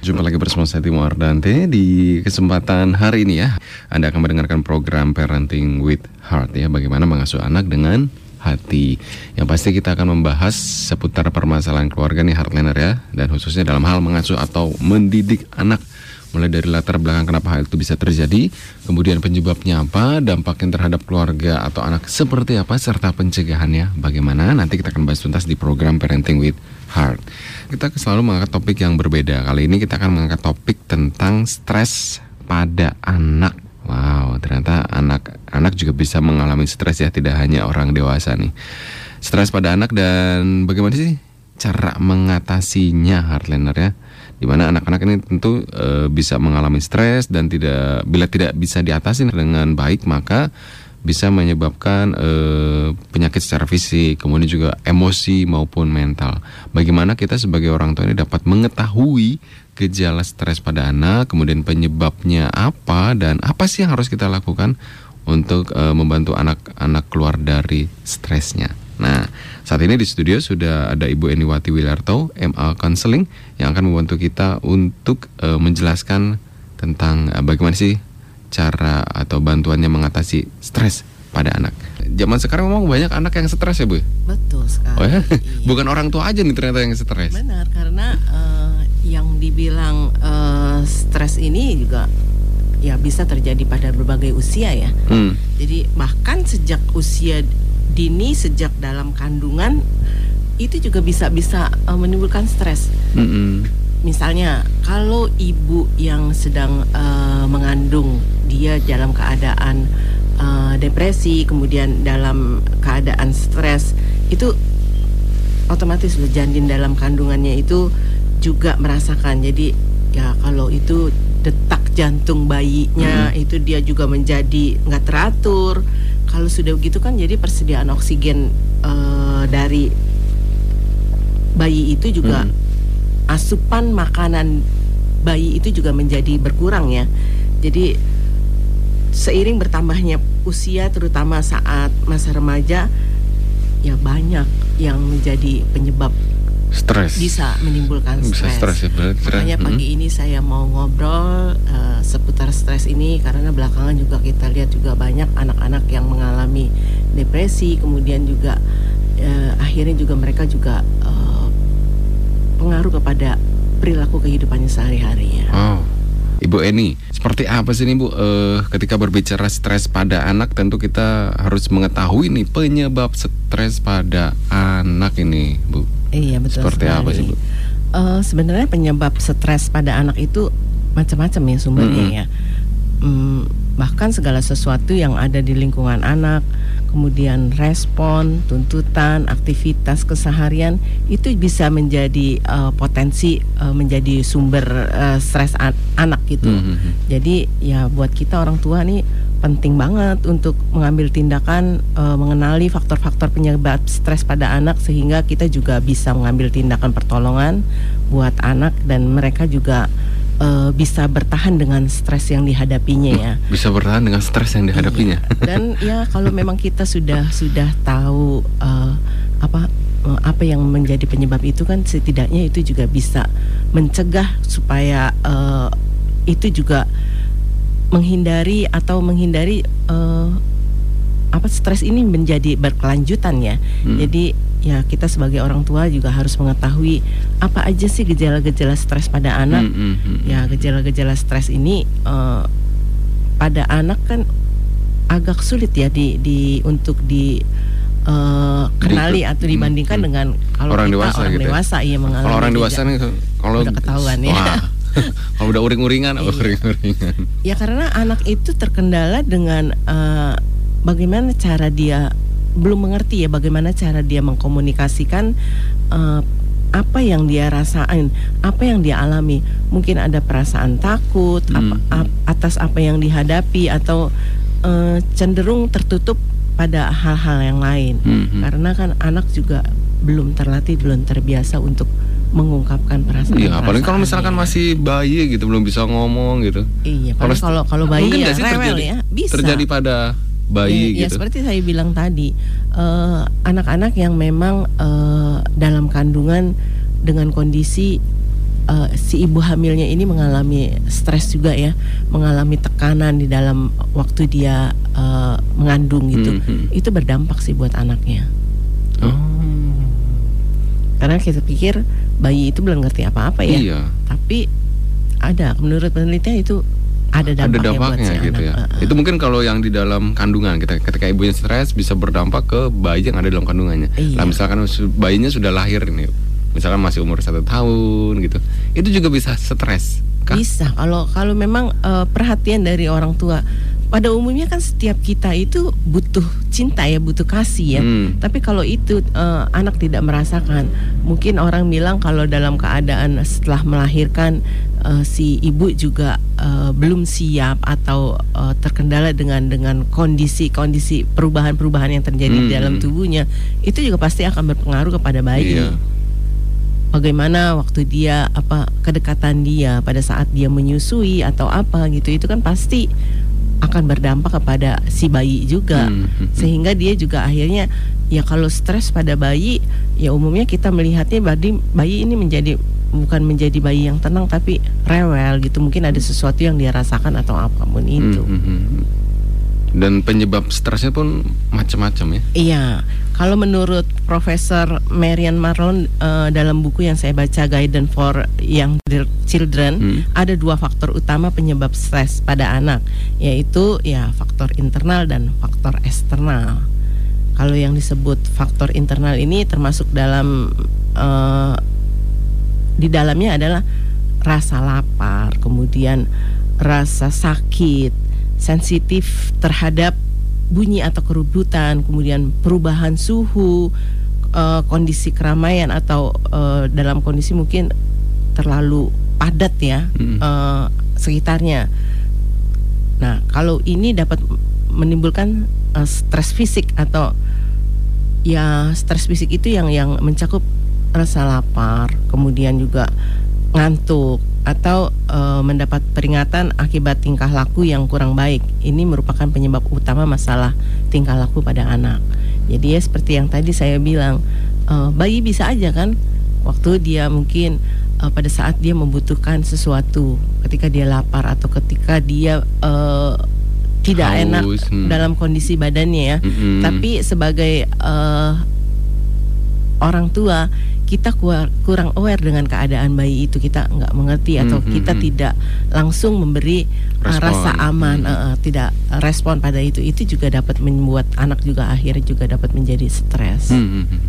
Jumpa lagi bersama saya Timo Ardante di kesempatan hari ini ya. Anda akan mendengarkan program Parenting with Heart ya, bagaimana mengasuh anak dengan hati. Yang pasti kita akan membahas seputar permasalahan keluarga nih Heartliner ya, dan khususnya dalam hal mengasuh atau mendidik anak mulai dari latar belakang kenapa hal itu bisa terjadi, kemudian penyebabnya apa, dampaknya terhadap keluarga atau anak seperti apa, serta pencegahannya bagaimana. Nanti kita akan bahas tuntas di program Parenting with Heart. Kita selalu mengangkat topik yang berbeda. Kali ini kita akan mengangkat topik tentang stres pada anak. Wow, ternyata anak-anak juga bisa mengalami stres ya, tidak hanya orang dewasa nih. Stres pada anak dan bagaimana sih cara mengatasinya, Heartliner ya? Di mana anak-anak ini tentu e, bisa mengalami stres dan tidak bila tidak bisa diatasi dengan baik maka bisa menyebabkan uh, penyakit secara fisik, kemudian juga emosi maupun mental. Bagaimana kita sebagai orang tua ini dapat mengetahui gejala stres pada anak, kemudian penyebabnya apa dan apa sih yang harus kita lakukan untuk uh, membantu anak-anak keluar dari stresnya. Nah, saat ini di studio sudah ada Ibu Eniwati Wilarto, MA Counseling, yang akan membantu kita untuk uh, menjelaskan tentang uh, bagaimana sih cara atau bantuannya mengatasi stres pada anak. Zaman sekarang memang banyak anak yang stres ya bu? Betul sekali. Oh ya? iya. Bukan orang tua aja nih ternyata yang stres. Benar karena uh, yang dibilang uh, stres ini juga ya bisa terjadi pada berbagai usia ya. Hmm. Jadi bahkan sejak usia dini sejak dalam kandungan itu juga bisa bisa uh, menimbulkan stres. Hmm misalnya kalau ibu yang sedang uh, mengandung dia dalam keadaan uh, depresi kemudian dalam keadaan stres itu otomatis loh janin dalam kandungannya itu juga merasakan. Jadi ya kalau itu detak jantung bayinya hmm. itu dia juga menjadi nggak teratur. Kalau sudah begitu kan jadi persediaan oksigen uh, dari bayi itu juga hmm asupan makanan bayi itu juga menjadi berkurang ya. Jadi seiring bertambahnya usia terutama saat masa remaja ya banyak yang menjadi penyebab stres bisa menimbulkan stres. stres ya, Makanya hmm. pagi ini saya mau ngobrol uh, seputar stres ini karena belakangan juga kita lihat juga banyak anak-anak yang mengalami depresi, kemudian juga uh, akhirnya juga mereka juga uh, berpengaruh kepada perilaku kehidupannya sehari-hari ya. Oh. Ibu Eni, seperti apa sih nih Bu? Uh, ketika berbicara stres pada anak, tentu kita harus mengetahui nih penyebab stres pada anak ini, Bu. Iya betul. Seperti sekali. apa sih Bu? Uh, sebenarnya penyebab stres pada anak itu macam-macam ya sumbernya -hmm. ya. Hmm, bahkan segala sesuatu yang ada di lingkungan anak kemudian respon, tuntutan, aktivitas keseharian itu bisa menjadi uh, potensi uh, menjadi sumber uh, stres an anak gitu. Mm -hmm. Jadi ya buat kita orang tua nih penting banget untuk mengambil tindakan uh, mengenali faktor-faktor penyebab stres pada anak sehingga kita juga bisa mengambil tindakan pertolongan buat anak dan mereka juga uh, bisa bertahan dengan stres yang dihadapinya ya. Bisa bertahan dengan stres yang dihadapinya. Iya. Dan ya kalau memang kita sudah sudah tahu uh, apa uh, apa yang menjadi penyebab itu kan setidaknya itu juga bisa mencegah supaya uh, itu juga menghindari atau menghindari uh, apa stres ini menjadi berkelanjutan ya. Hmm. Jadi ya kita sebagai orang tua juga harus mengetahui apa aja sih gejala-gejala stres pada anak. Hmm, hmm. Ya gejala-gejala stres ini uh, pada anak kan agak sulit ya di di untuk di uh, kenali atau hmm, dibandingkan hmm, dengan kalau orang kita dewasa orang gitu ya? dewasa ya mengalami kalau orang dewasa nih kalau udah ketahuan ya. kalau udah uring-uringan iya. uring-uringan. Ya karena anak itu terkendala dengan uh, bagaimana cara dia belum mengerti ya bagaimana cara dia mengkomunikasikan uh, apa yang dia rasain, apa yang dia alami. Mungkin ada perasaan takut hmm. apa, ap, atas apa yang dihadapi atau uh, cenderung tertutup pada hal-hal yang lain. Hmm. Karena kan anak juga belum terlatih, belum terbiasa untuk mengungkapkan perasaan. Iya, apalagi kalau misalkan masih bayi gitu, belum bisa ngomong gitu. Iya, kalau kalau bayi ya rewel terjadi, ya, bisa. Terjadi pada bayi ya, gitu. Ya seperti saya bilang tadi, eh, anak-anak uh, yang memang uh, dalam kandungan dengan kondisi uh, si ibu hamilnya ini mengalami stres juga ya, mengalami tekanan di dalam waktu dia uh, mengandung gitu, mm -hmm. itu berdampak sih buat anaknya. Oh. Karena kita pikir bayi itu belum ngerti apa-apa ya, iya. tapi ada menurut penelitian itu ada dampaknya, ada dampaknya buat si gitu anak. ya. Uh. Itu mungkin kalau yang di dalam kandungan kita ketika ibunya stres bisa berdampak ke bayi yang ada dalam kandungannya. Iya. Nah, misalkan bayinya sudah lahir ini misalkan masih umur satu tahun gitu itu juga bisa stres kah? bisa kalau kalau memang uh, perhatian dari orang tua pada umumnya kan setiap kita itu butuh cinta ya butuh kasih ya hmm. tapi kalau itu uh, anak tidak merasakan mungkin orang bilang kalau dalam keadaan setelah melahirkan uh, si ibu juga uh, belum siap atau uh, terkendala dengan dengan kondisi kondisi perubahan perubahan yang terjadi hmm. di dalam tubuhnya itu juga pasti akan berpengaruh kepada bayi iya bagaimana waktu dia apa kedekatan dia pada saat dia menyusui atau apa gitu itu kan pasti akan berdampak kepada si bayi juga hmm, hmm, hmm. sehingga dia juga akhirnya ya kalau stres pada bayi ya umumnya kita melihatnya bayi bayi ini menjadi bukan menjadi bayi yang tenang tapi rewel gitu mungkin ada sesuatu yang dia rasakan atau apa pun itu. Hmm, hmm, hmm. Dan penyebab stresnya pun macam-macam ya. Iya. Kalau menurut Profesor Marian Marlon uh, dalam buku yang saya baca Guidance for Young Children, hmm. ada dua faktor utama penyebab stres pada anak, yaitu ya faktor internal dan faktor eksternal. Kalau yang disebut faktor internal ini termasuk dalam uh, di dalamnya adalah rasa lapar, kemudian rasa sakit, sensitif terhadap bunyi atau kerubutan, kemudian perubahan suhu, uh, kondisi keramaian atau uh, dalam kondisi mungkin terlalu padat ya hmm. uh, sekitarnya. Nah, kalau ini dapat menimbulkan uh, stres fisik atau ya stres fisik itu yang yang mencakup rasa lapar, kemudian juga ngantuk, atau e, mendapat peringatan akibat tingkah laku yang kurang baik. Ini merupakan penyebab utama masalah tingkah laku pada anak. Jadi ya seperti yang tadi saya bilang, e, bayi bisa aja kan waktu dia mungkin e, pada saat dia membutuhkan sesuatu, ketika dia lapar atau ketika dia e, tidak Haus, enak hmm. dalam kondisi badannya ya. -hmm. Tapi sebagai e, orang tua kita kurang aware dengan keadaan bayi itu kita nggak mengerti atau hmm, kita hmm. tidak langsung memberi uh, rasa aman hmm. uh, tidak respon pada itu itu juga dapat membuat anak juga akhirnya juga dapat menjadi stres hmm, hmm, hmm.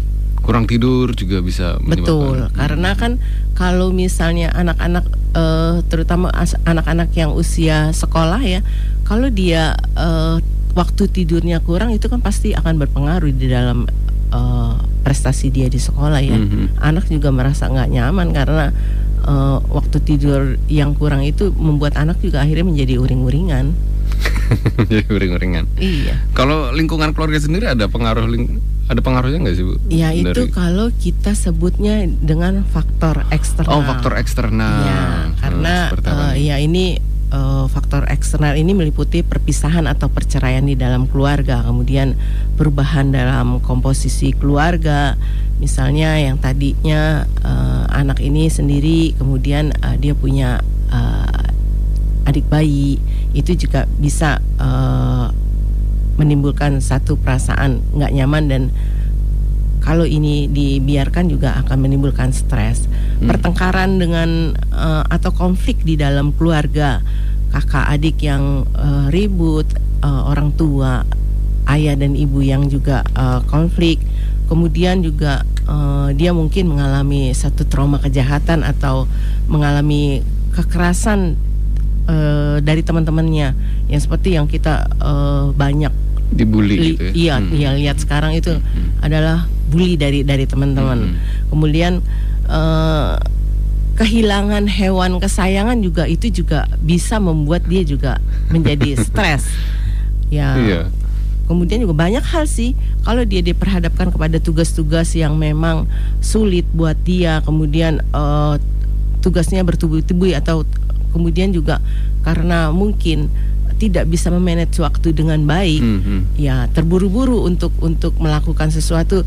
kurang tidur juga bisa betul hmm. karena kan kalau misalnya anak-anak uh, terutama anak-anak yang usia sekolah ya kalau dia uh, waktu tidurnya kurang itu kan pasti akan berpengaruh di dalam uh, prestasi dia di sekolah ya. Mm -hmm. Anak juga merasa nggak nyaman karena uh, waktu tidur yang kurang itu membuat anak juga akhirnya menjadi uring-uringan. Jadi uring-uringan. Iya. Kalau lingkungan keluarga sendiri ada pengaruh ling ada pengaruhnya nggak sih bu? Ya Dari... itu kalau kita sebutnya dengan faktor eksternal. Oh faktor eksternal. Ya karena uh, ya ini uh, faktor eksternal ini meliputi perpisahan atau perceraian di dalam keluarga, kemudian perubahan dalam komposisi keluarga, misalnya yang tadinya uh, anak ini sendiri, kemudian uh, dia punya uh, adik bayi, itu juga bisa uh, menimbulkan satu perasaan nggak nyaman dan kalau ini dibiarkan juga akan menimbulkan stres. Hmm. Pertengkaran dengan uh, atau konflik di dalam keluarga, kakak adik yang uh, ribut, uh, orang tua, ayah dan ibu yang juga uh, konflik. Kemudian juga uh, dia mungkin mengalami satu trauma kejahatan atau mengalami kekerasan uh, dari teman-temannya yang seperti yang kita uh, banyak dibully gitu ya. Iya, hmm. iya lihat sekarang itu hmm. adalah bully dari dari teman-teman. Hmm. Kemudian uh, kehilangan hewan kesayangan juga itu juga bisa membuat dia juga menjadi stres. ya. Iya. Kemudian juga banyak hal sih kalau dia diperhadapkan kepada tugas-tugas yang memang sulit buat dia, kemudian uh, tugasnya bertubi-tubi atau kemudian juga karena mungkin tidak bisa memanage waktu dengan baik, mm -hmm. ya terburu-buru untuk untuk melakukan sesuatu.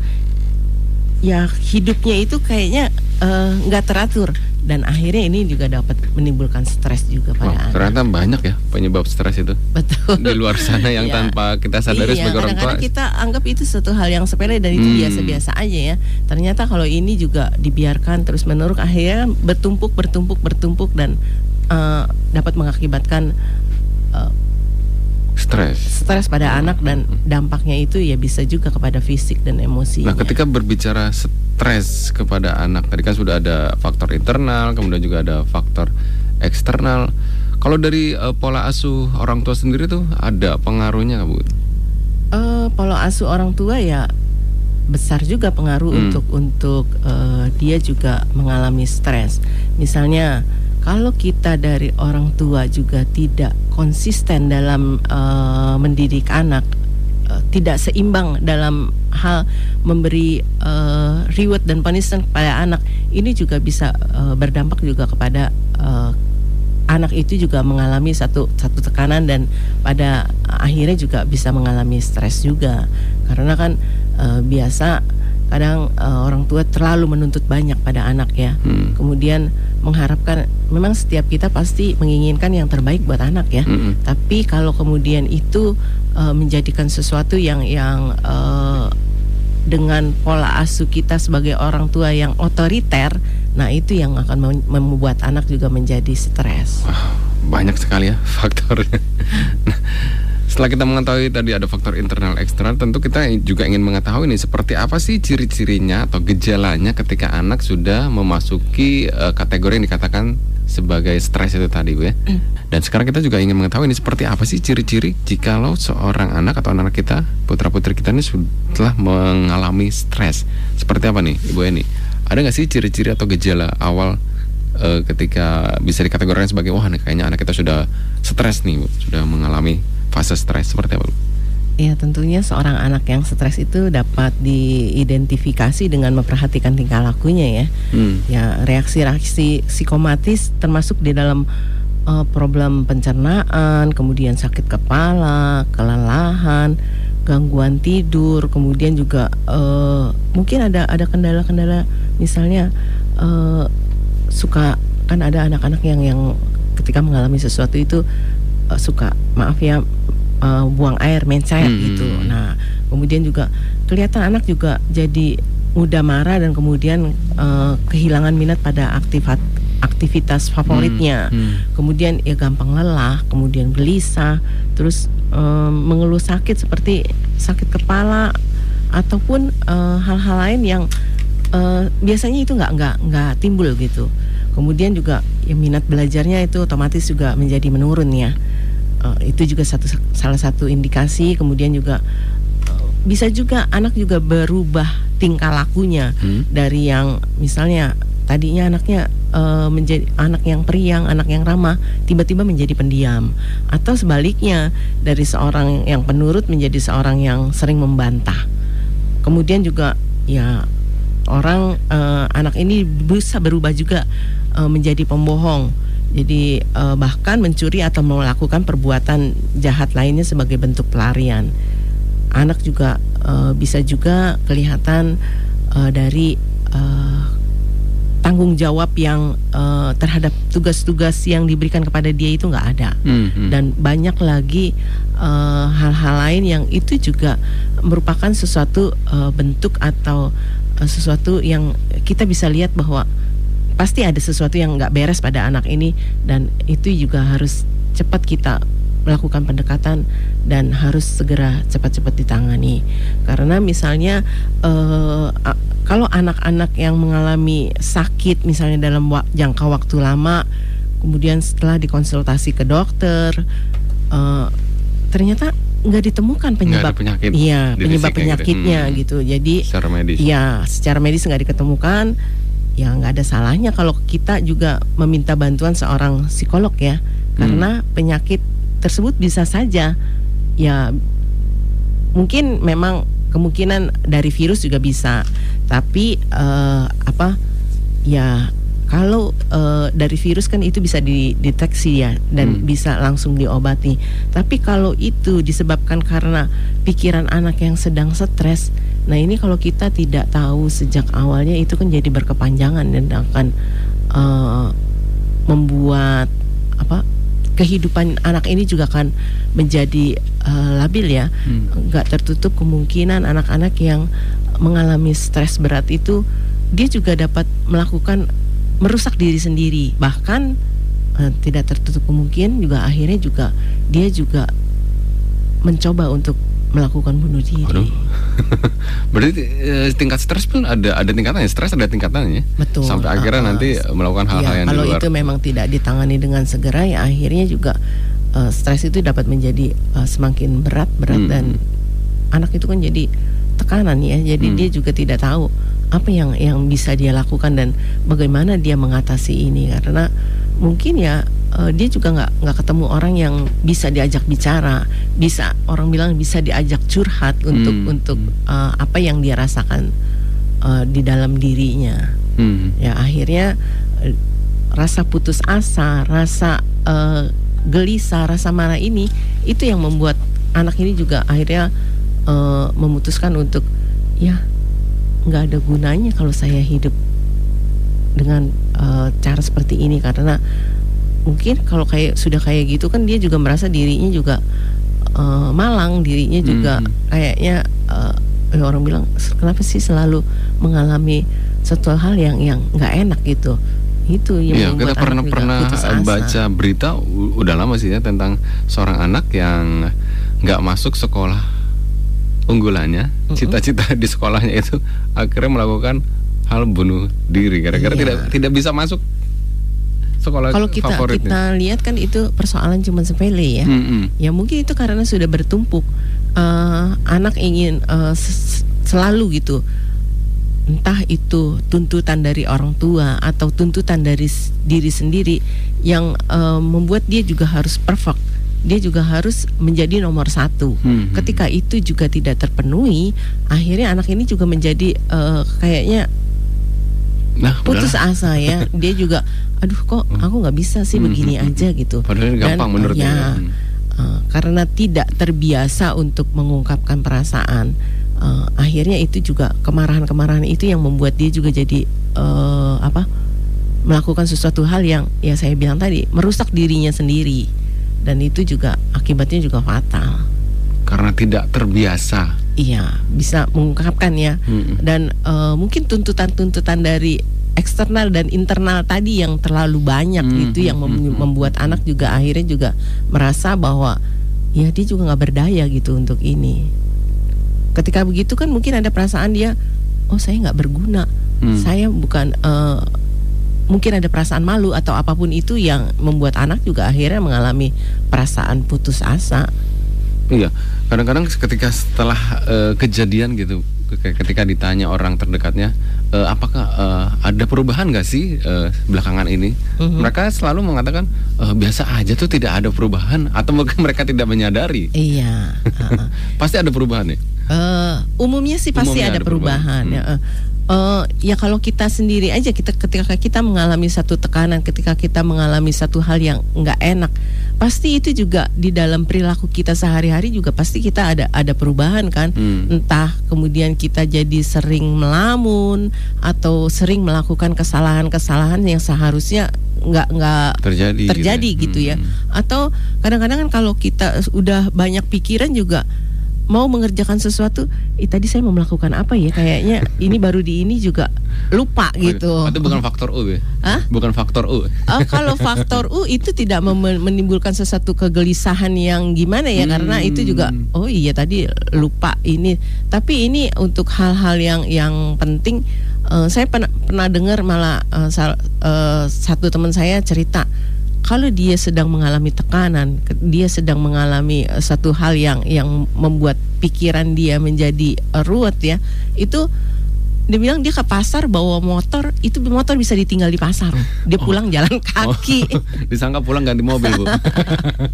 Ya hidupnya itu kayaknya eh, nggak uh, teratur dan akhirnya ini juga dapat menimbulkan stres juga pada Wah, anak. Ternyata banyak ya penyebab stres itu. Betul. Di luar sana yang ya. tanpa kita sadari iya, sebagai orang tua. kita anggap itu suatu hal yang sepele dan itu biasa-biasa hmm. aja ya. Ternyata kalau ini juga dibiarkan terus menerus akhirnya bertumpuk bertumpuk bertumpuk dan uh, dapat mengakibatkan uh, stres stres pada hmm. anak dan dampaknya itu ya bisa juga kepada fisik dan emosi. Nah, ketika berbicara stres kepada anak tadi kan sudah ada faktor internal, kemudian juga ada faktor eksternal. Kalau dari uh, pola asuh orang tua sendiri tuh ada pengaruhnya, Bu? Uh, pola asuh orang tua ya besar juga pengaruh hmm. untuk untuk uh, dia juga mengalami stres. Misalnya kalau kita dari orang tua juga tidak konsisten dalam uh, mendidik anak, uh, tidak seimbang dalam hal memberi uh, reward dan punishment kepada anak, ini juga bisa uh, berdampak juga kepada uh, anak itu juga mengalami satu satu tekanan dan pada akhirnya juga bisa mengalami stres juga. Karena kan uh, biasa kadang uh, orang tua terlalu menuntut banyak pada anak ya. Hmm. Kemudian mengharapkan memang setiap kita pasti menginginkan yang terbaik buat anak ya. Hmm. Tapi kalau kemudian itu uh, menjadikan sesuatu yang yang uh, dengan pola asuh kita sebagai orang tua yang otoriter, nah itu yang akan membuat anak juga menjadi stres. banyak sekali ya faktornya. Setelah kita mengetahui tadi ada faktor internal eksternal, tentu kita juga ingin mengetahui nih seperti apa sih ciri-cirinya atau gejalanya ketika anak sudah memasuki uh, kategori yang dikatakan sebagai stres itu tadi, Bu ya. Mm. Dan sekarang kita juga ingin mengetahui ini seperti apa sih ciri-ciri jikalau seorang anak atau anak kita, putra-putri kita ini sudah mengalami stres. Seperti apa nih, Ibu Eni? Ada nggak sih ciri-ciri atau gejala awal uh, ketika bisa dikategorikan sebagai wah kayaknya anak kita sudah stres nih, Bu, sudah mengalami fase stres seperti apa? Ya tentunya seorang anak yang stres itu dapat diidentifikasi dengan memperhatikan tingkah lakunya ya. Hmm. Ya reaksi-reaksi psikomatis termasuk di dalam uh, problem pencernaan, kemudian sakit kepala, kelelahan, gangguan tidur, kemudian juga uh, mungkin ada ada kendala-kendala misalnya uh, suka kan ada anak-anak yang yang ketika mengalami sesuatu itu uh, suka maaf ya uh, buang air mencair hmm. gitu. Nah, kemudian juga kelihatan anak juga jadi mudah marah dan kemudian uh, kehilangan minat pada aktivitas aktivitas favoritnya. Hmm. Hmm. Kemudian ya gampang lelah, kemudian gelisah, terus um, mengeluh sakit seperti sakit kepala ataupun hal-hal uh, lain yang uh, biasanya itu nggak nggak nggak timbul gitu. Kemudian juga ya minat belajarnya itu otomatis juga menjadi menurun ya. Uh, itu juga satu salah satu indikasi. Kemudian juga uh, bisa juga anak juga berubah tingkah lakunya hmm. dari yang misalnya tadinya anaknya uh, menjadi anak yang periang, anak yang ramah, tiba-tiba menjadi pendiam, atau sebaliknya dari seorang yang penurut menjadi seorang yang sering membantah. Kemudian juga ya orang uh, anak ini bisa berubah juga uh, menjadi pembohong. Jadi uh, bahkan mencuri atau melakukan perbuatan jahat lainnya sebagai bentuk pelarian. Anak juga uh, bisa juga kelihatan uh, dari uh, tanggung jawab yang uh, terhadap tugas-tugas yang diberikan kepada dia itu nggak ada mm -hmm. dan banyak lagi hal-hal uh, lain yang itu juga merupakan sesuatu uh, bentuk atau uh, sesuatu yang kita bisa lihat bahwa pasti ada sesuatu yang nggak beres pada anak ini dan itu juga harus cepat kita melakukan pendekatan dan harus segera cepat-cepat ditangani karena misalnya uh, kalau anak-anak yang mengalami sakit misalnya dalam wa jangka waktu lama kemudian setelah dikonsultasi ke dokter uh, ternyata nggak ditemukan penyebab penyakit iya penyebab gitu. penyakitnya gitu, hmm. gitu. jadi secara medis ya secara medis nggak diketemukan ya nggak ada salahnya kalau kita juga meminta bantuan seorang psikolog ya hmm. karena penyakit tersebut bisa saja ya mungkin memang kemungkinan dari virus juga bisa tapi uh, apa ya kalau uh, dari virus kan itu bisa dideteksi ya dan hmm. bisa langsung diobati. Tapi kalau itu disebabkan karena pikiran anak yang sedang stres, Nah ini kalau kita tidak tahu sejak awalnya itu kan jadi berkepanjangan dan akan uh, membuat apa kehidupan anak ini juga akan menjadi uh, labil ya, hmm. nggak tertutup kemungkinan anak-anak yang mengalami stres berat itu dia juga dapat melakukan merusak diri sendiri bahkan uh, tidak tertutup kemungkinan juga akhirnya juga dia juga mencoba untuk melakukan bunuh diri. Aduh. Berarti eh, tingkat stres pun ada ada tingkatannya, stres ada tingkatannya. Betul. Sampai akhirnya uh, nanti melakukan hal-hal iya, yang kalau di luar. itu memang tidak ditangani dengan segera ya akhirnya juga uh, stres itu dapat menjadi uh, semakin berat berat hmm. dan anak itu kan jadi tekanan ya. Jadi hmm. dia juga tidak tahu apa yang yang bisa dia lakukan dan bagaimana dia mengatasi ini karena mungkin ya uh, dia juga nggak nggak ketemu orang yang bisa diajak bicara, bisa orang bilang bisa diajak curhat untuk hmm. untuk uh, apa yang dia rasakan uh, di dalam dirinya. Hmm. Ya akhirnya uh, rasa putus asa, rasa uh, gelisah, rasa marah ini itu yang membuat anak ini juga akhirnya uh, memutuskan untuk ya nggak ada gunanya kalau saya hidup dengan uh, cara seperti ini karena mungkin kalau kayak sudah kayak gitu kan dia juga merasa dirinya juga uh, malang dirinya juga hmm. kayaknya uh, orang bilang kenapa sih selalu mengalami satu hal yang yang nggak enak gitu itu yang ya, kita pernah pernah baca berita udah lama sih ya tentang seorang anak yang nggak masuk sekolah unggulannya cita-cita uh -uh. di sekolahnya itu akhirnya melakukan hal bunuh diri gara-gara iya. tidak tidak bisa masuk sekolah Kalau kita favoritnya. kita lihat kan itu persoalan cuma sepele ya. Hmm, Ya mungkin itu karena sudah bertumpuk uh, anak ingin uh, selalu gitu entah itu tuntutan dari orang tua atau tuntutan dari diri sendiri yang uh, membuat dia juga harus perfect dia juga harus menjadi nomor satu. Hmm. Ketika itu juga tidak terpenuhi, akhirnya anak ini juga menjadi uh, kayaknya nah, putus udahlah. asa ya. dia juga aduh kok hmm. aku nggak bisa sih hmm, begini hmm, aja gitu padahal gampang Dan, menurut ya, uh, karena tidak terbiasa untuk mengungkapkan perasaan uh, akhirnya itu juga kemarahan-kemarahan itu yang membuat dia juga jadi uh, apa melakukan sesuatu hal yang ya saya bilang tadi merusak dirinya sendiri dan itu juga akibatnya juga fatal karena tidak terbiasa iya bisa mengungkapkan ya hmm. dan uh, mungkin tuntutan-tuntutan dari eksternal dan internal tadi yang terlalu banyak hmm, itu yang mem hmm, membuat anak juga akhirnya juga merasa bahwa ya dia juga nggak berdaya gitu untuk ini. Ketika begitu kan mungkin ada perasaan dia, oh saya nggak berguna, hmm. saya bukan uh, mungkin ada perasaan malu atau apa pun itu yang membuat anak juga akhirnya mengalami perasaan putus asa. Iya, kadang-kadang ketika setelah uh, kejadian gitu, ketika ditanya orang terdekatnya, uh, apakah uh, ada perubahan nggak sih uh, belakangan ini? Uh-huh. Mereka selalu mengatakan uh, biasa aja tuh tidak ada perubahan atau mungkin mereka tidak menyadari. Iya. Uh-uh. pasti ada perubahan ya. Uh, umumnya sih pasti umumnya ada, ada perubahan. perubahan. Hmm. Ya, uh, uh, ya kalau kita sendiri aja kita ketika kita mengalami satu tekanan, ketika kita mengalami satu hal yang nggak enak, pasti itu juga di dalam perilaku kita sehari-hari juga pasti kita ada ada perubahan kan. Hmm. Entah kemudian kita jadi sering melamun atau sering melakukan kesalahan-kesalahan yang seharusnya nggak nggak terjadi terjadi gitu, gitu ya. Hmm. Atau kadang-kadang kan kalau kita udah banyak pikiran juga mau mengerjakan sesuatu, eh tadi saya mau melakukan apa ya? Kayaknya ini baru di ini juga lupa gitu. Itu bukan faktor U ya? Hah? Bukan faktor U. Uh, kalau faktor U itu tidak menimbulkan sesuatu kegelisahan yang gimana ya? Hmm. Karena itu juga oh iya tadi lupa ini. Tapi ini untuk hal-hal yang yang penting. Uh, saya pernah pernah dengar malah uh, sal, uh, satu teman saya cerita kalau dia sedang mengalami tekanan, dia sedang mengalami uh, satu hal yang yang membuat pikiran dia menjadi uh, ruwet ya, itu dia bilang dia ke pasar bawa motor itu motor bisa ditinggal di pasar dia oh. pulang jalan kaki oh. disangka pulang ganti mobil bu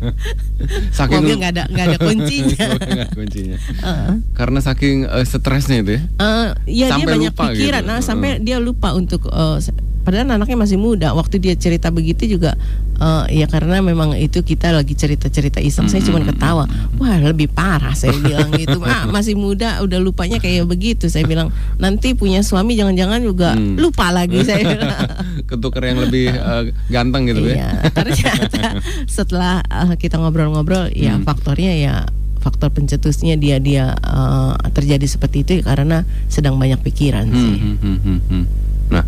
saking mobil nggak ada nggak ada kuncinya kuncinya uh. karena saking uh, stresnya itu ya uh, ya sampai dia banyak lupa pikiran gitu. nah sampai uh. dia lupa untuk uh, padahal anaknya masih muda. Waktu dia cerita begitu juga uh, ya karena memang itu kita lagi cerita-cerita iseng. Saya cuma ketawa. Wah lebih parah saya bilang gitu. Ah masih muda udah lupanya kayak begitu. Saya bilang nanti punya suami jangan-jangan juga hmm. lupa lagi saya. Ketukar yang lebih uh, ganteng gitu ya. Iya. Ternyata setelah uh, kita ngobrol-ngobrol ya hmm. faktornya ya faktor pencetusnya dia dia uh, terjadi seperti itu karena sedang banyak pikiran hmm, sih. Hmm, hmm, hmm, hmm. Nah,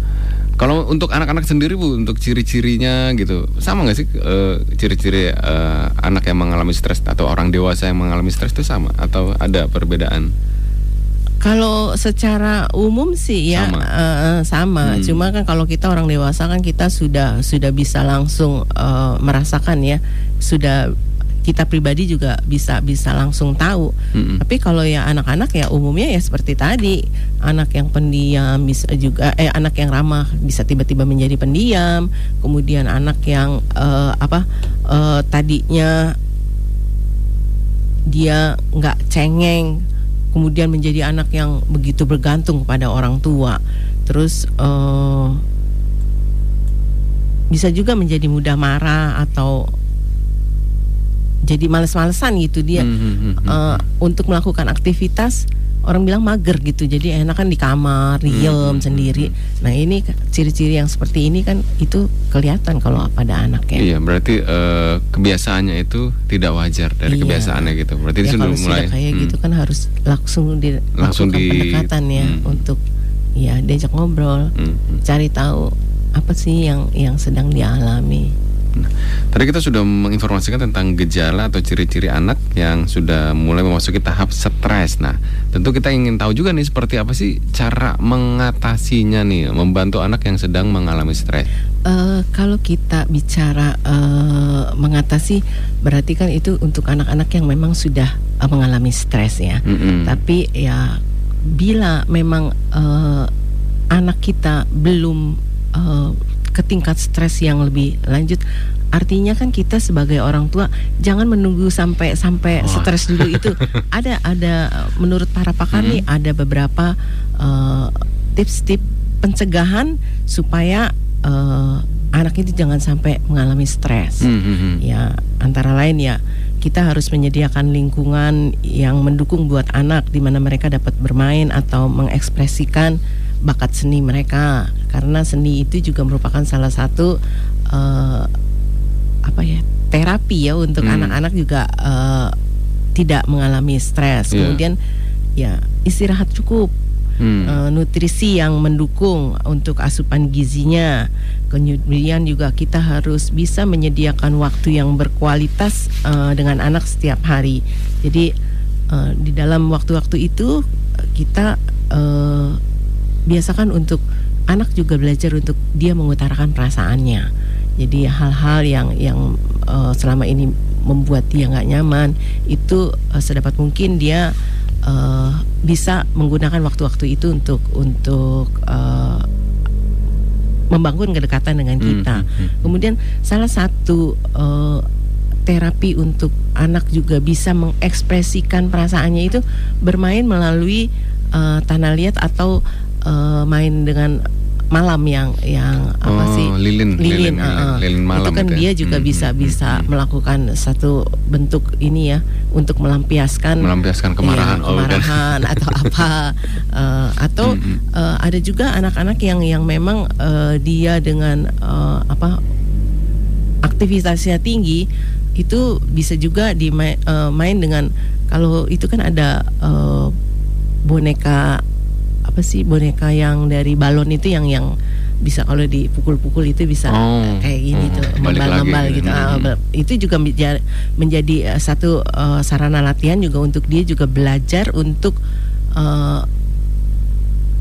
kalau untuk anak-anak sendiri bu, untuk ciri-cirinya gitu, sama nggak sih uh, ciri-ciri uh, anak yang mengalami stres atau orang dewasa yang mengalami stres itu sama atau ada perbedaan? Kalau secara umum sih ya sama, uh, sama. Hmm. cuma kan kalau kita orang dewasa kan kita sudah sudah bisa langsung uh, merasakan ya, sudah kita pribadi juga bisa bisa langsung tahu. Mm-hmm. Tapi kalau ya anak-anak ya umumnya ya seperti tadi, anak yang pendiam bisa juga eh anak yang ramah bisa tiba-tiba menjadi pendiam, kemudian anak yang uh, apa uh, tadinya dia nggak cengeng, kemudian menjadi anak yang begitu bergantung kepada orang tua. Terus uh, bisa juga menjadi mudah marah atau jadi males-malesan gitu dia hmm, hmm, hmm, uh, untuk melakukan aktivitas orang bilang mager gitu jadi enak kan di kamar diem hmm, sendiri nah ini ciri-ciri yang seperti ini kan itu kelihatan kalau pada anak ya iya berarti uh, kebiasaannya itu tidak wajar dari iya. kebiasaannya gitu berarti ya, sudah mulai kayak hmm. gitu kan harus langsung di langsung di pendekatan ya hmm. untuk ya diajak ngobrol hmm. cari tahu apa sih yang yang sedang dialami Nah, tadi kita sudah menginformasikan tentang gejala atau ciri-ciri anak yang sudah mulai memasuki tahap stres. Nah, tentu kita ingin tahu juga nih seperti apa sih cara mengatasinya nih, membantu anak yang sedang mengalami stres. Uh, kalau kita bicara uh, mengatasi, berarti kan itu untuk anak-anak yang memang sudah uh, mengalami stres ya. Mm -hmm. Tapi ya bila memang uh, anak kita belum uh, ke tingkat stres yang lebih lanjut artinya kan kita sebagai orang tua jangan menunggu sampai sampai oh. stres dulu itu ada ada menurut para pakar hmm. nih ada beberapa uh, tips-tips pencegahan supaya uh, anak itu jangan sampai mengalami stres hmm, hmm, hmm. ya antara lain ya kita harus menyediakan lingkungan yang mendukung buat anak di mana mereka dapat bermain atau mengekspresikan bakat seni mereka karena seni itu juga merupakan salah satu uh, apa ya terapi ya untuk hmm. anak-anak hmm. juga uh, tidak mengalami stres yeah. kemudian ya istirahat cukup hmm. uh, nutrisi yang mendukung untuk asupan gizinya kemudian juga kita harus bisa menyediakan waktu yang berkualitas uh, dengan anak setiap hari jadi uh, di dalam waktu-waktu itu kita uh, biasakan untuk anak juga belajar untuk dia mengutarakan perasaannya. Jadi hal-hal yang yang uh, selama ini membuat dia nggak nyaman itu uh, sedapat mungkin dia uh, bisa menggunakan waktu-waktu itu untuk untuk uh, membangun kedekatan dengan hmm, kita. Hmm, hmm. Kemudian salah satu uh, terapi untuk anak juga bisa mengekspresikan perasaannya itu bermain melalui uh, tanah liat atau uh, main dengan malam yang yang apa oh, sih? lilin lilin, lilin, uh, lilin malam itu kan itu ya? dia juga hmm, bisa hmm, bisa hmm. melakukan satu bentuk ini ya untuk melampiaskan melampiaskan kemarahan ya, kemarahan oh, atau apa. Uh, atau hmm, uh, ada juga anak-anak yang yang memang uh, dia dengan uh, apa aktivitasnya tinggi itu bisa juga dimain uh, main dengan kalau itu kan ada uh, boneka apa sih boneka yang dari balon itu yang yang bisa kalau dipukul-pukul itu bisa oh, kayak gini oh, tuh ngembal-ngembal gitu. Hmm. Uh, itu juga menjadi uh, satu uh, sarana latihan juga untuk dia juga belajar untuk uh,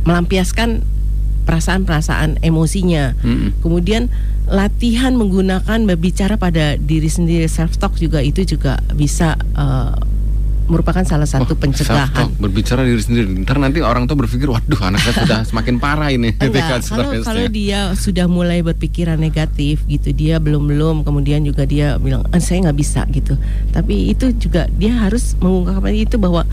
melampiaskan perasaan-perasaan emosinya. Hmm. Kemudian latihan menggunakan berbicara pada diri sendiri self talk juga itu juga bisa uh, merupakan salah satu oh, pencegahan. berbicara diri sendiri. Ntar nanti orang tua berpikir, waduh anak saya sudah semakin parah ini. Enggak, kalau kalau dia sudah mulai berpikiran negatif gitu, dia belum belum, kemudian juga dia bilang, ah, saya nggak bisa gitu. Tapi itu juga dia harus mengungkapkan itu bahwa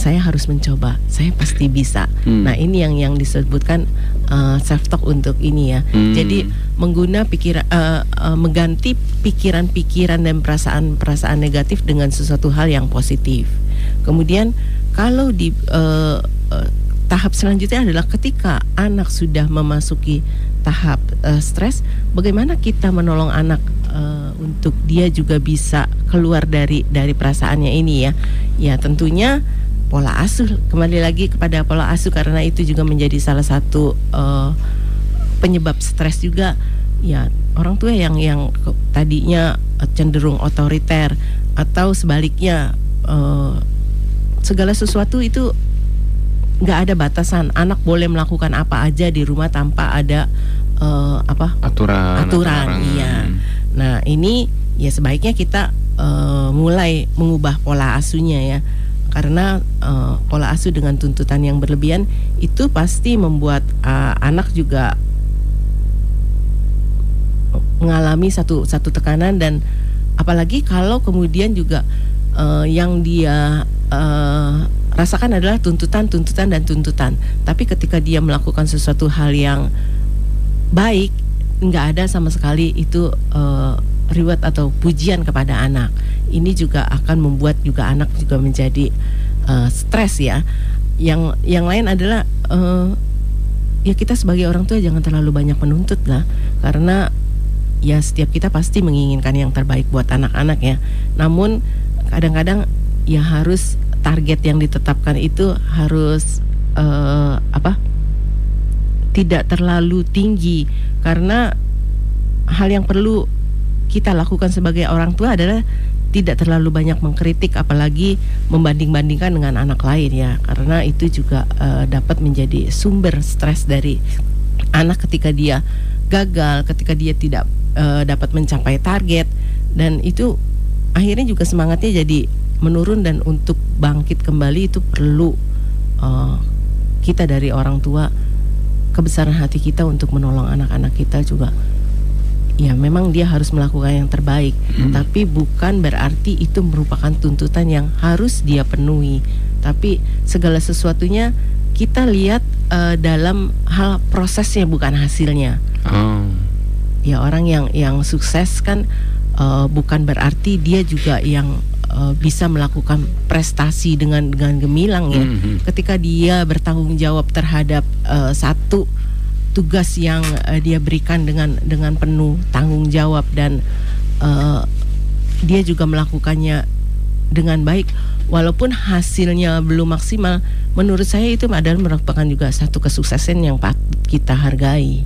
saya harus mencoba, saya pasti bisa. Hmm. Nah ini yang yang disebutkan uh, self talk untuk ini ya. Hmm. Jadi mengguna pikiran, uh, uh, mengganti pikiran-pikiran dan perasaan-perasaan negatif dengan sesuatu hal yang positif. Kemudian kalau di uh, uh, tahap selanjutnya adalah ketika anak sudah memasuki tahap uh, stres, bagaimana kita menolong anak uh, untuk dia juga bisa keluar dari dari perasaannya ini ya. Ya tentunya pola asuh. Kembali lagi kepada pola asuh karena itu juga menjadi salah satu uh, penyebab stres juga. Ya orang tua yang yang tadinya cenderung otoriter atau sebaliknya uh, segala sesuatu itu nggak ada batasan. Anak boleh melakukan apa aja di rumah tanpa ada uh, apa? Aturan aturan iya. Nah ini ya sebaiknya kita uh, mulai mengubah pola asuhnya ya karena uh, pola asuh dengan tuntutan yang berlebihan itu pasti membuat uh, anak juga mengalami satu satu tekanan dan apalagi kalau kemudian juga uh, yang dia uh, rasakan adalah tuntutan tuntutan dan tuntutan. Tapi ketika dia melakukan sesuatu hal yang baik nggak ada sama sekali itu uh, reward atau pujian kepada anak. Ini juga akan membuat juga anak juga menjadi uh, stres ya. Yang yang lain adalah uh, ya kita sebagai orang tua jangan terlalu banyak menuntut lah karena ya setiap kita pasti menginginkan yang terbaik buat anak-anak ya. Namun kadang-kadang ya harus target yang ditetapkan itu harus uh, apa? tidak terlalu tinggi karena hal yang perlu kita lakukan sebagai orang tua adalah tidak terlalu banyak mengkritik apalagi membanding-bandingkan dengan anak lain ya. Karena itu juga uh, dapat menjadi sumber stres dari anak ketika dia gagal ketika dia tidak uh, dapat mencapai target. Dan itu akhirnya juga semangatnya jadi menurun dan untuk bangkit kembali itu perlu uh, kita dari orang tua kebesaran hati kita untuk menolong anak-anak kita juga ya memang dia harus melakukan yang terbaik, hmm. tapi bukan berarti itu merupakan tuntutan yang harus dia penuhi. Tapi segala sesuatunya kita lihat uh, dalam hal prosesnya bukan hasilnya. Oh. Ya orang yang yang sukses kan uh, bukan berarti dia juga yang uh, bisa melakukan prestasi dengan dengan gemilang ya. Mm -hmm. Ketika dia bertanggung jawab terhadap uh, satu tugas yang uh, dia berikan dengan dengan penuh tanggung jawab dan uh, dia juga melakukannya dengan baik walaupun hasilnya belum maksimal menurut saya itu adalah merupakan juga satu kesuksesan yang patut kita hargai.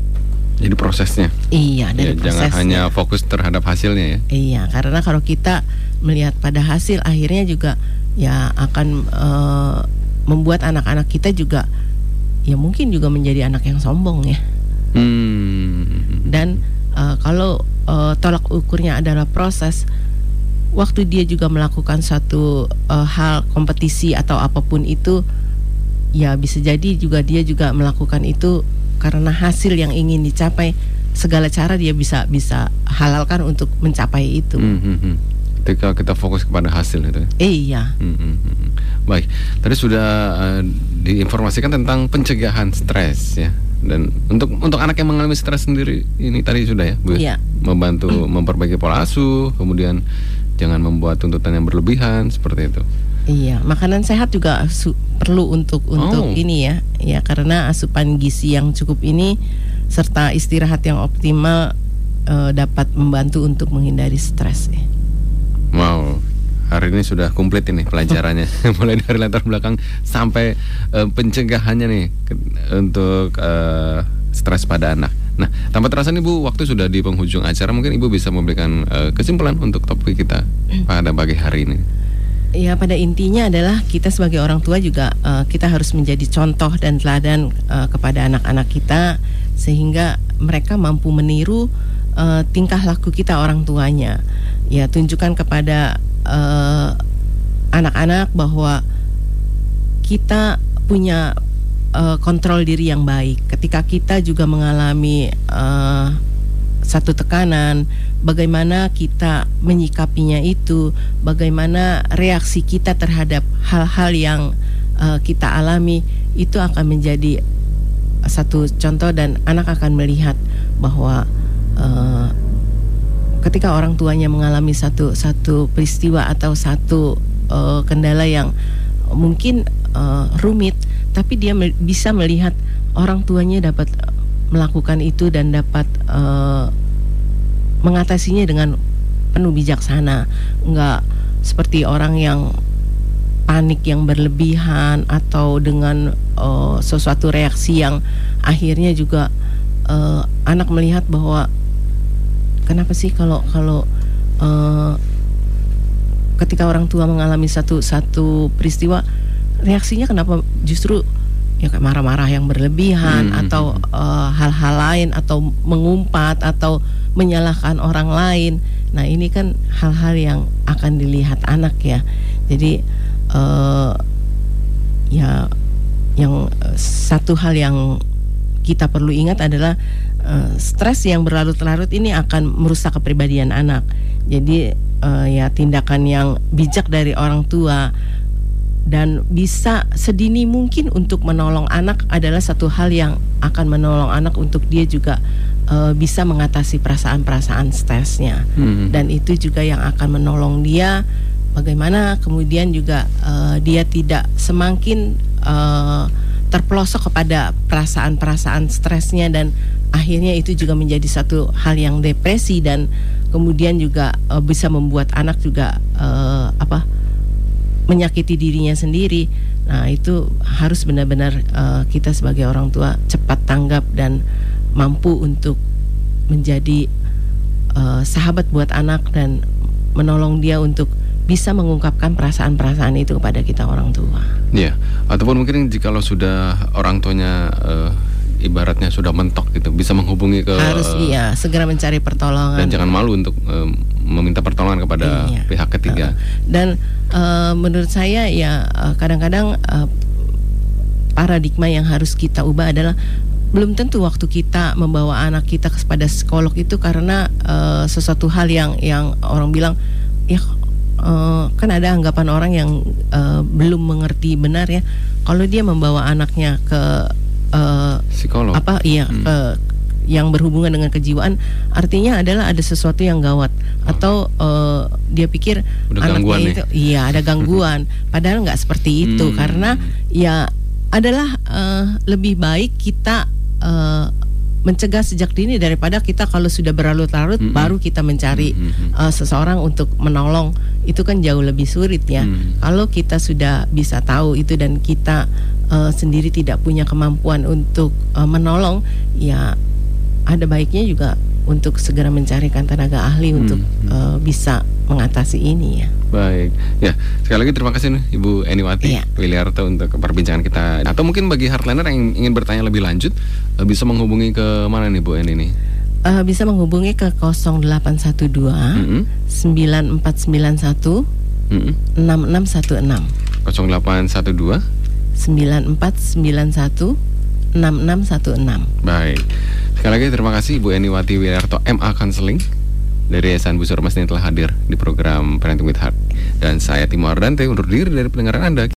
Jadi prosesnya. Iya, dari ya, prosesnya. Jangan hanya fokus terhadap hasilnya ya. Iya, karena kalau kita melihat pada hasil akhirnya juga ya akan uh, membuat anak-anak kita juga ya mungkin juga menjadi anak yang sombong ya. Hmm. Dan uh, kalau uh, tolak ukurnya adalah proses, waktu dia juga melakukan satu uh, hal kompetisi atau apa pun itu, ya bisa jadi juga dia juga melakukan itu karena hasil yang ingin dicapai. Segala cara dia bisa bisa halalkan untuk mencapai itu. Hmm, hmm, hmm ketika kita fokus kepada hasil itu. Iya. Hmm, hmm, hmm. Baik, tadi sudah uh, diinformasikan tentang pencegahan stres ya. Dan untuk untuk anak yang mengalami stres sendiri ini tadi sudah ya, Bu. Iya. Membantu memperbaiki pola asuh, kemudian jangan membuat tuntutan yang berlebihan seperti itu. Iya, makanan sehat juga perlu untuk untuk oh. ini ya. Ya, karena asupan gizi yang cukup ini serta istirahat yang optimal uh, dapat membantu untuk menghindari stres ya. Wow, hari ini sudah komplit ini pelajarannya, mulai dari latar belakang sampai uh, pencegahannya nih ke, untuk uh, stres pada anak. Nah, tanpa terasa nih Bu, waktu sudah di penghujung acara, mungkin Ibu bisa memberikan uh, kesimpulan untuk topik kita pada pagi hari ini. Ya, pada intinya adalah kita sebagai orang tua juga uh, kita harus menjadi contoh dan teladan uh, kepada anak-anak kita sehingga mereka mampu meniru uh, tingkah laku kita orang tuanya ya tunjukkan kepada eh, anak-anak bahwa kita punya uh, kontrol diri yang baik. Ketika kita juga mengalami uh, satu tekanan, bagaimana kita menyikapinya itu, bagaimana reaksi kita terhadap hal-hal yang uh, kita alami itu akan menjadi satu contoh dan anak akan melihat bahwa uh, ketika orang tuanya mengalami satu satu peristiwa atau satu uh, kendala yang mungkin uh, rumit, tapi dia me bisa melihat orang tuanya dapat melakukan itu dan dapat uh, mengatasinya dengan penuh bijaksana, enggak seperti orang yang panik yang berlebihan atau dengan uh, sesuatu reaksi yang akhirnya juga uh, anak melihat bahwa kenapa sih kalau kalau uh, ketika orang tua mengalami satu satu peristiwa reaksinya kenapa justru ya kayak marah-marah yang berlebihan hmm. atau hal-hal uh, lain atau mengumpat atau menyalahkan orang lain. Nah ini kan hal-hal yang akan dilihat anak ya. Jadi uh, ya yang satu hal yang kita perlu ingat adalah uh, stres yang berlarut-larut ini akan merusak kepribadian anak. Jadi uh, ya tindakan yang bijak dari orang tua dan bisa sedini mungkin untuk menolong anak adalah satu hal yang akan menolong anak untuk dia juga uh, bisa mengatasi perasaan-perasaan stresnya hmm. dan itu juga yang akan menolong dia bagaimana kemudian juga uh, dia tidak semakin uh, terpelosok kepada perasaan-perasaan stresnya dan akhirnya itu juga menjadi satu hal yang depresi dan kemudian juga uh, bisa membuat anak juga uh, apa menyakiti dirinya sendiri. Nah, itu harus benar-benar uh, kita sebagai orang tua cepat tanggap dan mampu untuk menjadi uh, sahabat buat anak dan menolong dia untuk bisa mengungkapkan perasaan-perasaan itu kepada kita orang tua. Iya, ataupun mungkin jika lo sudah orang tuanya uh, ibaratnya sudah mentok gitu, bisa menghubungi ke harus iya segera mencari pertolongan dan jangan malu untuk uh, meminta pertolongan kepada iya. pihak ketiga. Uh, dan uh, menurut saya ya kadang-kadang uh, paradigma yang harus kita ubah adalah belum tentu waktu kita membawa anak kita kepada psikolog itu karena uh, sesuatu hal yang yang orang bilang ya uh, kan ada anggapan orang yang uh, belum mengerti benar ya kalau dia membawa anaknya ke uh, psikolog apa iya hmm. ke yang berhubungan dengan kejiwaan artinya adalah ada sesuatu yang gawat oh. atau uh, dia pikir Udah anaknya itu nih. iya ada gangguan padahal nggak seperti itu hmm. karena ya adalah uh, lebih baik kita uh, mencegah sejak dini daripada kita kalau sudah berlarut-larut mm -hmm. baru kita mencari mm -hmm. uh, seseorang untuk menolong itu kan jauh lebih sulit ya. Mm. Kalau kita sudah bisa tahu itu dan kita uh, sendiri tidak punya kemampuan untuk uh, menolong, ya ada baiknya juga untuk segera mencarikan tenaga ahli mm. untuk uh, bisa mengatasi ini ya. Baik, ya sekali lagi terima kasih nih Ibu Eniwati iya. Wiliarto untuk perbincangan kita. Atau mungkin bagi Heartliner yang ingin bertanya lebih lanjut, eh, bisa menghubungi ke mana nih Bu Eni nih? Uh, bisa menghubungi ke 0812 mm -hmm. 9491 mm -hmm. 6616 0812 9491 6616 Baik Sekali lagi terima kasih Ibu Eniwati Wiliarto MA Counseling dari Yayasan Busur Mas yang telah hadir di program Parenting with Heart. Dan saya Timo Ardante undur diri dari pendengaran Anda.